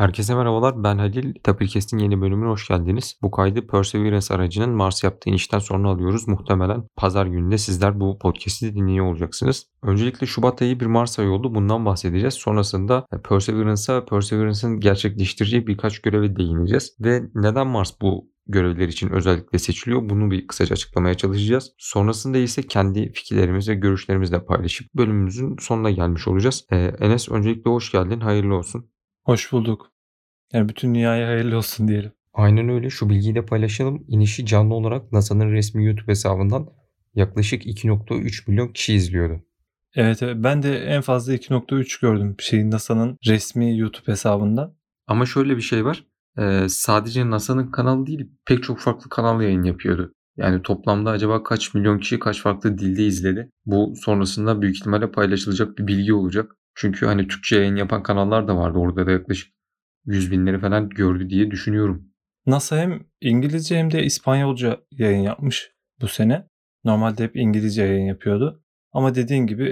Herkese merhabalar. Ben Halil. Tapirkest'in yeni bölümüne hoş geldiniz. Bu kaydı Perseverance aracının Mars yaptığı inişten sonra alıyoruz. Muhtemelen pazar gününde sizler bu podcast'i dinliyor olacaksınız. Öncelikle Şubat ayı bir Mars ayı oldu. Bundan bahsedeceğiz. Sonrasında Perseverance'a, Perseverance'ın gerçekleştireceği birkaç göreve değineceğiz. Ve neden Mars bu görevler için özellikle seçiliyor. Bunu bir kısaca açıklamaya çalışacağız. Sonrasında ise kendi fikirlerimizi ve görüşlerimizle paylaşıp bölümümüzün sonuna gelmiş olacağız. Ee, Enes öncelikle hoş geldin. Hayırlı olsun. Hoş bulduk. Yani bütün dünyaya hayırlı olsun diyelim. Aynen öyle. Şu bilgiyi de paylaşalım. İnişi canlı olarak NASA'nın resmi YouTube hesabından yaklaşık 2.3 milyon kişi izliyordu. Evet, evet ben de en fazla 2.3 gördüm şeyin NASA'nın resmi YouTube hesabından. Ama şöyle bir şey var. Ee, sadece NASA'nın kanalı değil pek çok farklı kanal yayın yapıyordu. Yani toplamda acaba kaç milyon kişi kaç farklı dilde izledi? Bu sonrasında büyük ihtimalle paylaşılacak bir bilgi olacak. Çünkü hani Türkçe yayın yapan kanallar da vardı. Orada da yaklaşık 100 binleri falan gördü diye düşünüyorum. NASA hem İngilizce hem de İspanyolca yayın yapmış bu sene. Normalde hep İngilizce yayın yapıyordu. Ama dediğin gibi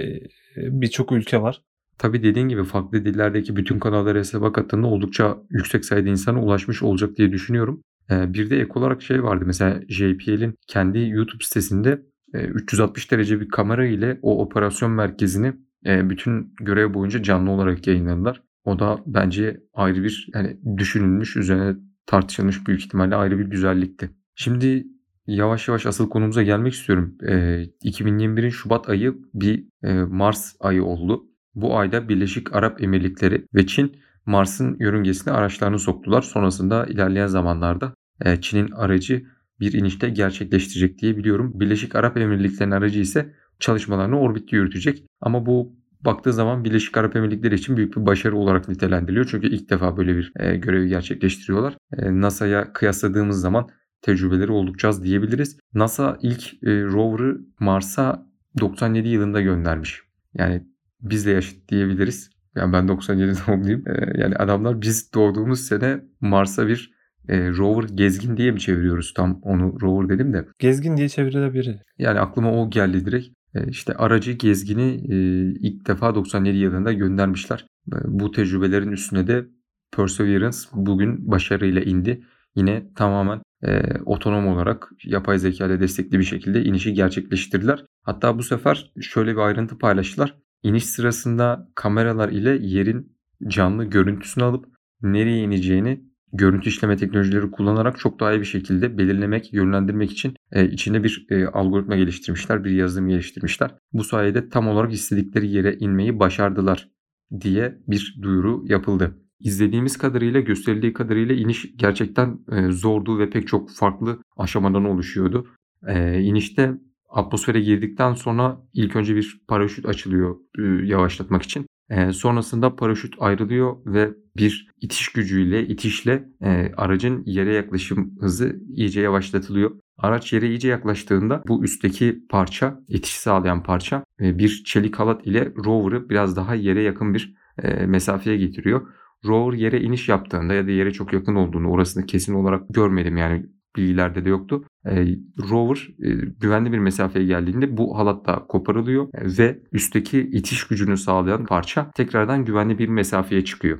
e, birçok ülke var. Tabii dediğin gibi farklı dillerdeki bütün kanallara hesaba kattığında oldukça yüksek sayıda insana ulaşmış olacak diye düşünüyorum. Ee, bir de ek olarak şey vardı mesela JPL'in kendi YouTube sitesinde 360 e, derece bir kamera ile o operasyon merkezini e, bütün görev boyunca canlı olarak yayınladılar. O da bence ayrı bir yani düşünülmüş, üzerine tartışılmış büyük ihtimalle ayrı bir güzellikti. Şimdi yavaş yavaş asıl konumuza gelmek istiyorum. E, 2021'in Şubat ayı bir e, Mars ayı oldu. Bu ayda Birleşik Arap Emirlikleri ve Çin Mars'ın yörüngesine araçlarını soktular. Sonrasında ilerleyen zamanlarda e, Çin'in aracı bir inişte gerçekleştirecek diye biliyorum. Birleşik Arap Emirlikleri'nin aracı ise çalışmalarını orbitte yürütecek. Ama bu baktığı zaman Birleşik Arap Emirlikleri için büyük bir başarı olarak nitelendiriliyor. Çünkü ilk defa böyle bir e, görevi gerçekleştiriyorlar. E, NASA'ya kıyasladığımız zaman tecrübeleri oldukça az diyebiliriz. NASA ilk e, rover'ı Mars'a 97 yılında göndermiş. Yani bizle yaşıt diyebiliriz. Yani ben 97 doğumluyum. E, yani adamlar biz doğduğumuz sene Mars'a bir e, rover gezgin diye mi çeviriyoruz tam onu rover dedim de. Gezgin diye çevrilebilir. Yani aklıma o geldi direkt. E, işte aracı gezgini e, ilk defa 97 yılında göndermişler. E, bu tecrübelerin üstüne de Perseverance bugün başarıyla indi. Yine tamamen otonom olarak yapay zeka ile destekli bir şekilde inişi gerçekleştirdiler. Hatta bu sefer şöyle bir ayrıntı paylaştılar. İniş sırasında kameralar ile yerin canlı görüntüsünü alıp nereye ineceğini görüntü işleme teknolojileri kullanarak çok daha iyi bir şekilde belirlemek, yönlendirmek için e, içinde bir e, algoritma geliştirmişler, bir yazılım geliştirmişler. Bu sayede tam olarak istedikleri yere inmeyi başardılar diye bir duyuru yapıldı. İzlediğimiz kadarıyla, gösterildiği kadarıyla iniş gerçekten e, zordu ve pek çok farklı aşamadan oluşuyordu. E, inişte atmosfere girdikten sonra ilk önce bir paraşüt açılıyor e, yavaşlatmak için. E, sonrasında paraşüt ayrılıyor ve bir itiş gücüyle, itişle e, aracın yere yaklaşım hızı iyice yavaşlatılıyor. Araç yere iyice yaklaştığında bu üstteki parça, itiş sağlayan parça e, bir çelik halat ile rover'ı biraz daha yere yakın bir e, mesafeye getiriyor. Rover yere iniş yaptığında ya da yere çok yakın olduğunu orasını kesin olarak görmedim yani bilgilerde de yoktu. E, rover e, güvenli bir mesafeye geldiğinde bu halat da koparılıyor ve üstteki itiş gücünü sağlayan parça tekrardan güvenli bir mesafeye çıkıyor.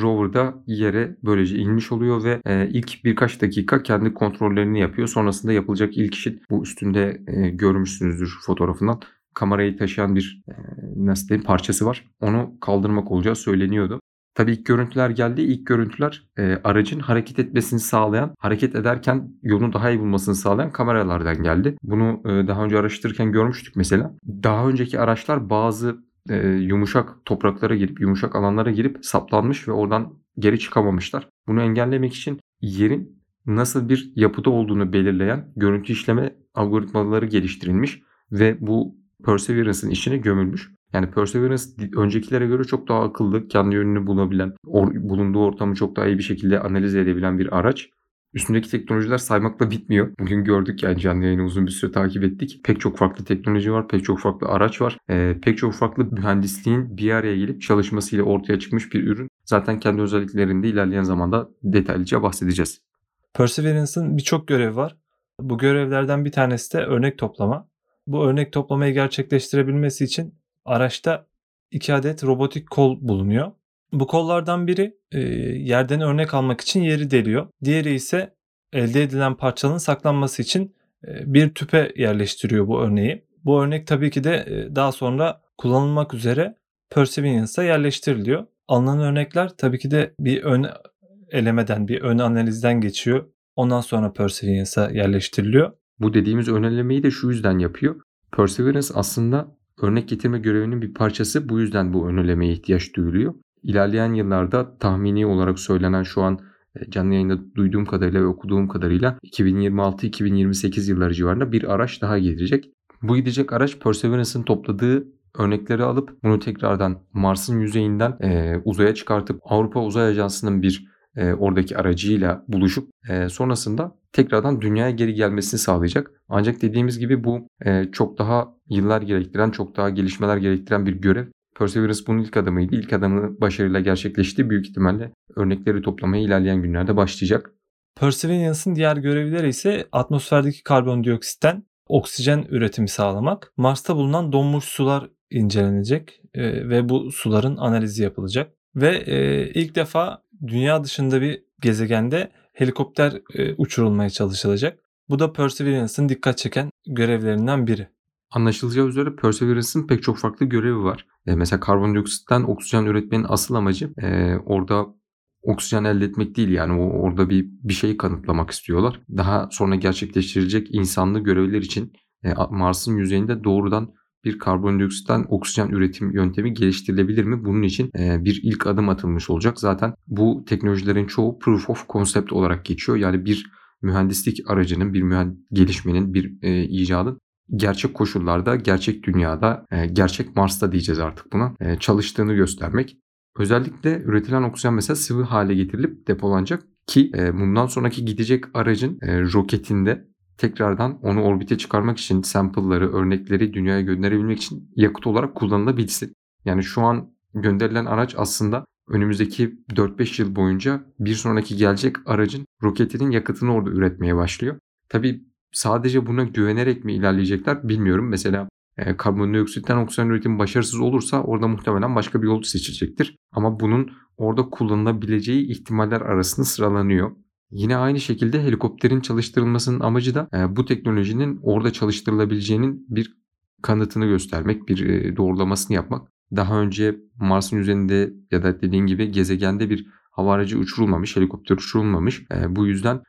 Rover da yere böylece inmiş oluyor ve e, ilk birkaç dakika kendi kontrollerini yapıyor. Sonrasında yapılacak ilk işin bu üstünde e, görmüşsünüzdür fotoğrafından kamerayı taşıyan bir e, nasıl diyeyim parçası var. Onu kaldırmak olacağı söyleniyordu. Tabii ilk görüntüler geldi. İlk görüntüler e, aracın hareket etmesini sağlayan, hareket ederken yolunu daha iyi bulmasını sağlayan kameralardan geldi. Bunu e, daha önce araştırırken görmüştük mesela. Daha önceki araçlar bazı e, yumuşak topraklara girip, yumuşak alanlara girip saplanmış ve oradan geri çıkamamışlar. Bunu engellemek için yerin nasıl bir yapıda olduğunu belirleyen görüntü işleme algoritmaları geliştirilmiş ve bu Perseverance'ın içine gömülmüş. Yani Perseverance öncekilere göre çok daha akıllı, kendi yönünü bulabilen, or, bulunduğu ortamı çok daha iyi bir şekilde analiz edebilen bir araç. Üstündeki teknolojiler saymakla bitmiyor. Bugün gördük yani canlı yayını uzun bir süre takip ettik. Pek çok farklı teknoloji var, pek çok farklı araç var. Ee, pek çok farklı mühendisliğin bir araya gelip çalışmasıyla ortaya çıkmış bir ürün. Zaten kendi özelliklerinde ilerleyen zamanda detaylıca bahsedeceğiz. Perseverance'ın birçok görevi var. Bu görevlerden bir tanesi de örnek toplama. Bu örnek toplamayı gerçekleştirebilmesi için araçta iki adet robotik kol bulunuyor. Bu kollardan biri e, yerden örnek almak için yeri deliyor. Diğeri ise elde edilen parçanın saklanması için e, bir tüpe yerleştiriyor bu örneği. Bu örnek tabii ki de e, daha sonra kullanılmak üzere Perseverance'a yerleştiriliyor. Alınan örnekler tabii ki de bir ön elemeden, bir ön analizden geçiyor. Ondan sonra Perseverance'a yerleştiriliyor. Bu dediğimiz önelemeyi de şu yüzden yapıyor. Perseverance aslında örnek getirme görevinin bir parçası. Bu yüzden bu önelemeye ihtiyaç duyuluyor. İlerleyen yıllarda tahmini olarak söylenen şu an e, canlı yayında duyduğum kadarıyla ve okuduğum kadarıyla 2026-2028 yılları civarında bir araç daha gelecek. Bu gidecek araç Perseverance'ın topladığı örnekleri alıp bunu tekrardan Mars'ın yüzeyinden e, uzaya çıkartıp Avrupa Uzay Ajansı'nın bir e, oradaki aracıyla buluşup e, sonrasında tekrardan dünyaya geri gelmesini sağlayacak. Ancak dediğimiz gibi bu e, çok daha yıllar gerektiren, çok daha gelişmeler gerektiren bir görev. Perseverance bunun ilk adımıydı. İlk adımı başarıyla gerçekleşti. Büyük ihtimalle örnekleri toplamaya ilerleyen günlerde başlayacak. Perseverance'ın diğer görevleri ise atmosferdeki karbondioksitten oksijen üretimi sağlamak. Mars'ta bulunan donmuş sular incelenecek e, ve bu suların analizi yapılacak. Ve e, ilk defa dünya dışında bir gezegende helikopter e, uçurulmaya çalışılacak. Bu da Perseverance'ın dikkat çeken görevlerinden biri. Anlaşılacağı üzere Perseverance'ın pek çok farklı görevi var. E, mesela karbondioksitten oksijen üretmenin asıl amacı e, orada oksijen elde etmek değil yani o orada bir bir şeyi kanıtlamak istiyorlar. Daha sonra gerçekleştirilecek insanlı görevler için e, Mars'ın yüzeyinde doğrudan bir karbondioksitten oksijen üretim yöntemi geliştirilebilir mi? Bunun için e, bir ilk adım atılmış olacak. Zaten bu teknolojilerin çoğu proof of concept olarak geçiyor. Yani bir mühendislik aracının, bir mühend- gelişmenin, bir e, icadın gerçek koşullarda, gerçek dünyada, e, gerçek Mars'ta diyeceğiz artık buna, e, çalıştığını göstermek. Özellikle üretilen oksijen mesela sıvı hale getirilip depolanacak ki e, bundan sonraki gidecek aracın roketinde tekrardan onu orbite çıkarmak için sample'ları, örnekleri dünyaya gönderebilmek için yakıt olarak kullanılabilsin. Yani şu an gönderilen araç aslında önümüzdeki 4-5 yıl boyunca bir sonraki gelecek aracın roketinin yakıtını orada üretmeye başlıyor. Tabi sadece buna güvenerek mi ilerleyecekler bilmiyorum. Mesela e, karbondioksitten oksijen üretimi başarısız olursa orada muhtemelen başka bir yol seçilecektir. Ama bunun orada kullanılabileceği ihtimaller arasında sıralanıyor. Yine aynı şekilde helikopterin çalıştırılmasının amacı da e, bu teknolojinin orada çalıştırılabileceğinin bir kanıtını göstermek, bir e, doğrulamasını yapmak. Daha önce Mars'ın üzerinde ya da dediğin gibi gezegende bir hava aracı uçurulmamış, helikopter uçurulmamış. E, bu yüzden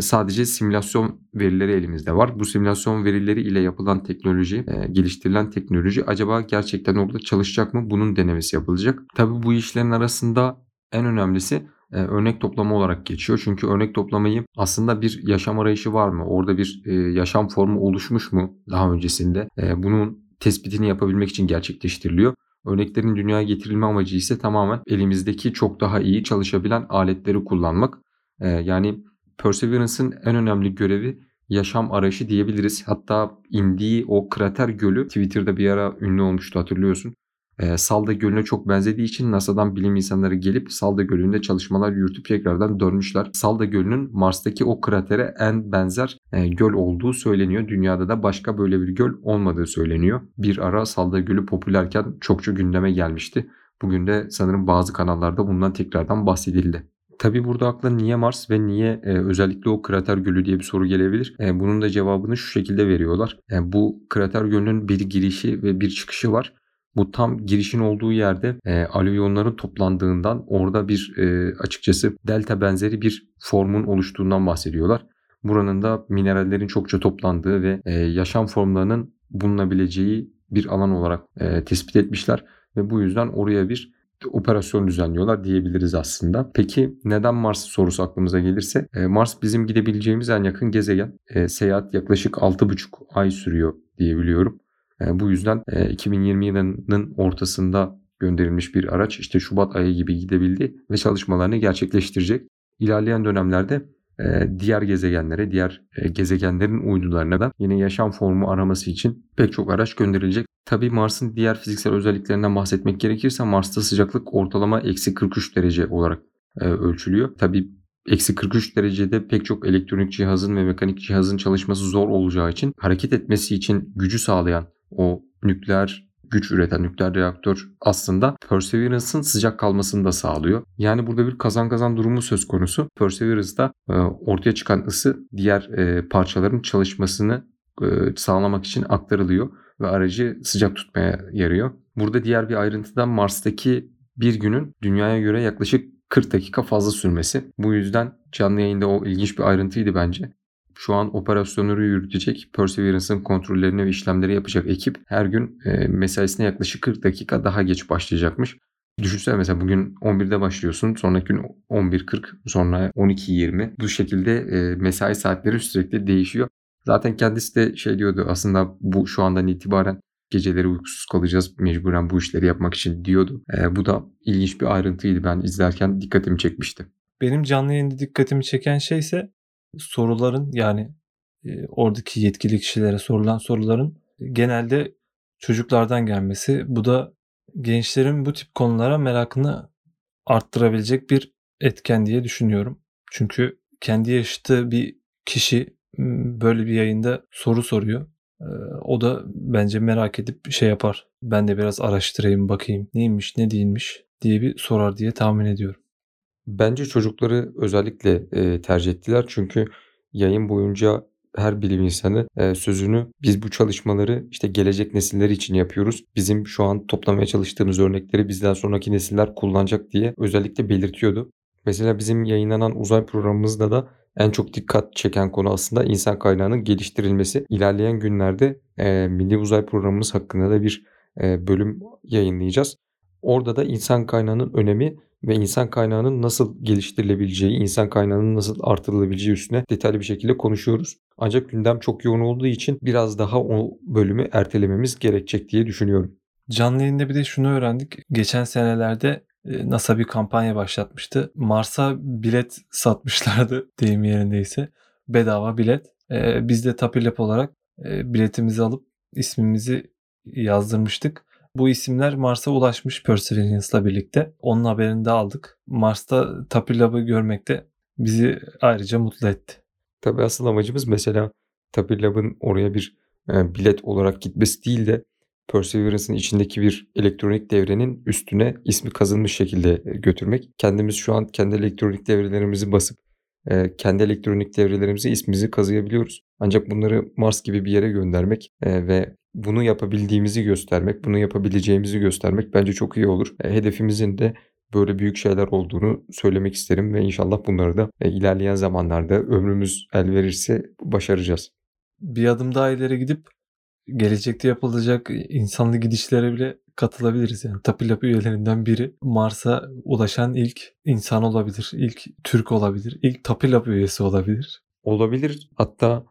sadece simülasyon verileri elimizde var. Bu simülasyon verileri ile yapılan teknoloji, geliştirilen teknoloji acaba gerçekten orada çalışacak mı? Bunun denemesi yapılacak. Tabii bu işlerin arasında en önemlisi örnek toplama olarak geçiyor. Çünkü örnek toplamayı aslında bir yaşam arayışı var mı? Orada bir yaşam formu oluşmuş mu daha öncesinde? Bunun tespitini yapabilmek için gerçekleştiriliyor. Örneklerin dünyaya getirilme amacı ise tamamen elimizdeki çok daha iyi çalışabilen aletleri kullanmak. Yani Perseverance'ın en önemli görevi yaşam arayışı diyebiliriz. Hatta indiği o krater gölü Twitter'da bir ara ünlü olmuştu hatırlıyorsun. E, Salda Gölü'ne çok benzediği için NASA'dan bilim insanları gelip Salda Gölü'nde çalışmalar yürütüp tekrardan dönmüşler. Salda Gölü'nün Mars'taki o kratere en benzer e, göl olduğu söyleniyor. Dünyada da başka böyle bir göl olmadığı söyleniyor. Bir ara Salda Gölü popülerken çokça gündeme gelmişti. Bugün de sanırım bazı kanallarda bundan tekrardan bahsedildi. Tabi burada akla niye Mars ve niye e, özellikle o krater gölü diye bir soru gelebilir. E, bunun da cevabını şu şekilde veriyorlar. E, bu krater gölünün bir girişi ve bir çıkışı var. Bu tam girişin olduğu yerde e, alüvyonların toplandığından orada bir e, açıkçası delta benzeri bir formun oluştuğundan bahsediyorlar. Buranın da minerallerin çokça toplandığı ve e, yaşam formlarının bulunabileceği bir alan olarak e, tespit etmişler ve bu yüzden oraya bir operasyon düzenliyorlar diyebiliriz aslında. Peki neden Mars sorusu aklımıza gelirse e, Mars bizim gidebileceğimiz en yakın gezegen. E, seyahat yaklaşık 6,5 ay sürüyor diyebiliyorum. E, bu yüzden e, 2020 yılının ortasında gönderilmiş bir araç işte Şubat ayı gibi gidebildi ve çalışmalarını gerçekleştirecek. İlerleyen dönemlerde e, diğer gezegenlere, diğer e, gezegenlerin uydularına da yine yaşam formu araması için pek çok araç gönderilecek. Tabii Mars'ın diğer fiziksel özelliklerinden bahsetmek gerekirse Mars'ta sıcaklık ortalama eksi 43 derece olarak e, ölçülüyor. Tabii eksi 43 derecede pek çok elektronik cihazın ve mekanik cihazın çalışması zor olacağı için hareket etmesi için gücü sağlayan o nükleer güç üreten nükleer reaktör aslında Perseverance'ın sıcak kalmasını da sağlıyor. Yani burada bir kazan kazan durumu söz konusu. Perseverance'da e, ortaya çıkan ısı diğer e, parçaların çalışmasını e, sağlamak için aktarılıyor ve aracı sıcak tutmaya yarıyor. Burada diğer bir ayrıntıdan Mars'taki bir günün dünyaya göre yaklaşık 40 dakika fazla sürmesi. Bu yüzden canlı yayında o ilginç bir ayrıntıydı bence. Şu an operasyonları yürütecek, Perseverance'ın kontrollerini ve işlemleri yapacak ekip her gün e, mesaisine yaklaşık 40 dakika daha geç başlayacakmış. Düşünsene mesela bugün 11'de başlıyorsun. Sonraki gün 11.40 sonra 12.20. Bu şekilde e, mesai saatleri sürekli değişiyor. Zaten kendisi de şey diyordu aslında bu şu andan itibaren geceleri uykusuz kalacağız mecburen bu işleri yapmak için diyordu. E, bu da ilginç bir ayrıntıydı ben izlerken dikkatimi çekmişti. Benim canlı yayında dikkatimi çeken şey ise soruların yani e, oradaki yetkili kişilere sorulan soruların genelde çocuklardan gelmesi. Bu da gençlerin bu tip konulara merakını arttırabilecek bir etken diye düşünüyorum. Çünkü kendi yaşıtı bir kişi böyle bir yayında soru soruyor. O da bence merak edip şey yapar. Ben de biraz araştırayım bakayım neymiş ne değilmiş diye bir sorar diye tahmin ediyorum. Bence çocukları özellikle tercih ettiler çünkü yayın boyunca her bilim insanı e, sözünü biz bu çalışmaları işte gelecek nesiller için yapıyoruz. Bizim şu an toplamaya çalıştığımız örnekleri bizden sonraki nesiller kullanacak diye özellikle belirtiyordu. Mesela bizim yayınlanan uzay programımızda da en çok dikkat çeken konu aslında insan kaynağının geliştirilmesi. İlerleyen günlerde e, Milli Uzay Programımız hakkında da bir e, bölüm yayınlayacağız. Orada da insan kaynağının önemi ve insan kaynağının nasıl geliştirilebileceği, insan kaynağının nasıl artırılabileceği üstüne detaylı bir şekilde konuşuyoruz. Ancak gündem çok yoğun olduğu için biraz daha o bölümü ertelememiz gerekecek diye düşünüyorum. Canlı yayında bir de şunu öğrendik. Geçen senelerde NASA bir kampanya başlatmıştı. Mars'a bilet satmışlardı deyim yerindeyse. Bedava bilet. E, biz de Tapilep olarak e, biletimizi alıp ismimizi yazdırmıştık. Bu isimler Mars'a ulaşmış Perseverance'la birlikte. Onun haberini de aldık. Mars'ta Tapilab'ı görmek de bizi ayrıca mutlu etti. Tabii asıl amacımız mesela Tapilab'ın oraya bir bilet olarak gitmesi değil de Perseverance'ın içindeki bir elektronik devrenin üstüne ismi kazınmış şekilde e, götürmek. Kendimiz şu an kendi elektronik devrelerimizi basıp e, kendi elektronik devrelerimize ismimizi kazıyabiliyoruz. Ancak bunları Mars gibi bir yere göndermek e, ve bunu yapabildiğimizi göstermek, bunu yapabileceğimizi göstermek bence çok iyi olur. Hedefimizin de böyle büyük şeyler olduğunu söylemek isterim ve inşallah bunları da ilerleyen zamanlarda ömrümüz el verirse başaracağız. Bir adım daha ileri gidip gelecekte yapılacak insanlı gidişlere bile katılabiliriz. Yani Tapilap üyelerinden biri Mars'a ulaşan ilk insan olabilir. ilk Türk olabilir. ilk Tapilap üyesi olabilir. Olabilir. Hatta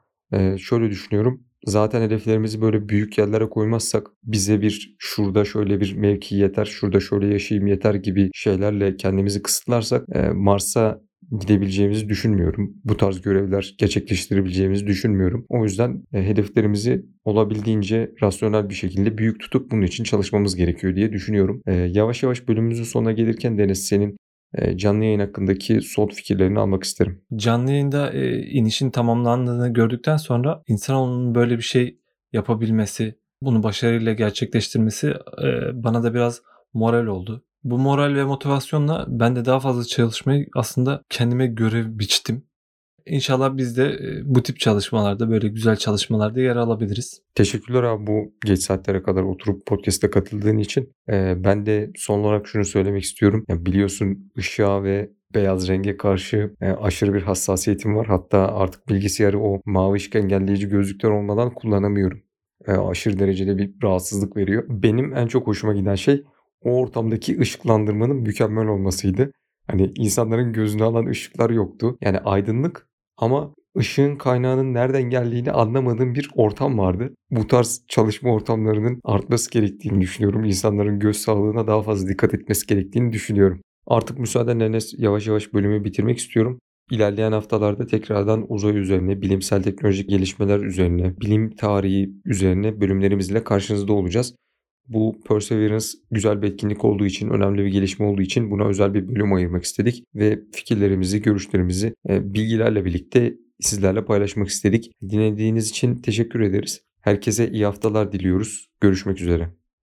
şöyle düşünüyorum. Zaten hedeflerimizi böyle büyük yerlere koymazsak bize bir şurada şöyle bir mevki yeter, şurada şöyle yaşayayım yeter gibi şeylerle kendimizi kısıtlarsak Mars'a gidebileceğimizi düşünmüyorum. Bu tarz görevler gerçekleştirebileceğimizi düşünmüyorum. O yüzden e, hedeflerimizi olabildiğince rasyonel bir şekilde büyük tutup bunun için çalışmamız gerekiyor diye düşünüyorum. E, yavaş yavaş bölümümüzün sonuna gelirken Deniz senin e, canlı yayın hakkındaki son fikirlerini almak isterim. Canlı yayında e, inişin tamamlandığını gördükten sonra insanoğlunun böyle bir şey yapabilmesi, bunu başarıyla gerçekleştirmesi e, bana da biraz moral oldu. Bu moral ve motivasyonla ben de daha fazla çalışmayı aslında kendime görev biçtim. İnşallah biz de e, bu tip çalışmalarda böyle güzel çalışmalarda yer alabiliriz. Teşekkürler abi bu geç saatlere kadar oturup podcast'e katıldığın için. Ee, ben de son olarak şunu söylemek istiyorum. Yani biliyorsun ışığa ve beyaz renge karşı e, aşırı bir hassasiyetim var. Hatta artık bilgisayarı o mavi ışık engelleyici gözlükler olmadan kullanamıyorum. E, aşırı derecede bir rahatsızlık veriyor. Benim en çok hoşuma giden şey o ortamdaki ışıklandırmanın mükemmel olmasıydı. Hani insanların gözünü alan ışıklar yoktu. Yani aydınlık ama ışığın kaynağının nereden geldiğini anlamadığım bir ortam vardı. Bu tarz çalışma ortamlarının artması gerektiğini düşünüyorum. İnsanların göz sağlığına daha fazla dikkat etmesi gerektiğini düşünüyorum. Artık müsaadenle Enes yavaş yavaş bölümü bitirmek istiyorum. İlerleyen haftalarda tekrardan uzay üzerine, bilimsel teknolojik gelişmeler üzerine, bilim tarihi üzerine bölümlerimizle karşınızda olacağız. Bu Perseverance güzel bir etkinlik olduğu için, önemli bir gelişme olduğu için buna özel bir bölüm ayırmak istedik ve fikirlerimizi, görüşlerimizi e, bilgilerle birlikte sizlerle paylaşmak istedik. Dinlediğiniz için teşekkür ederiz. Herkese iyi haftalar diliyoruz. Görüşmek üzere.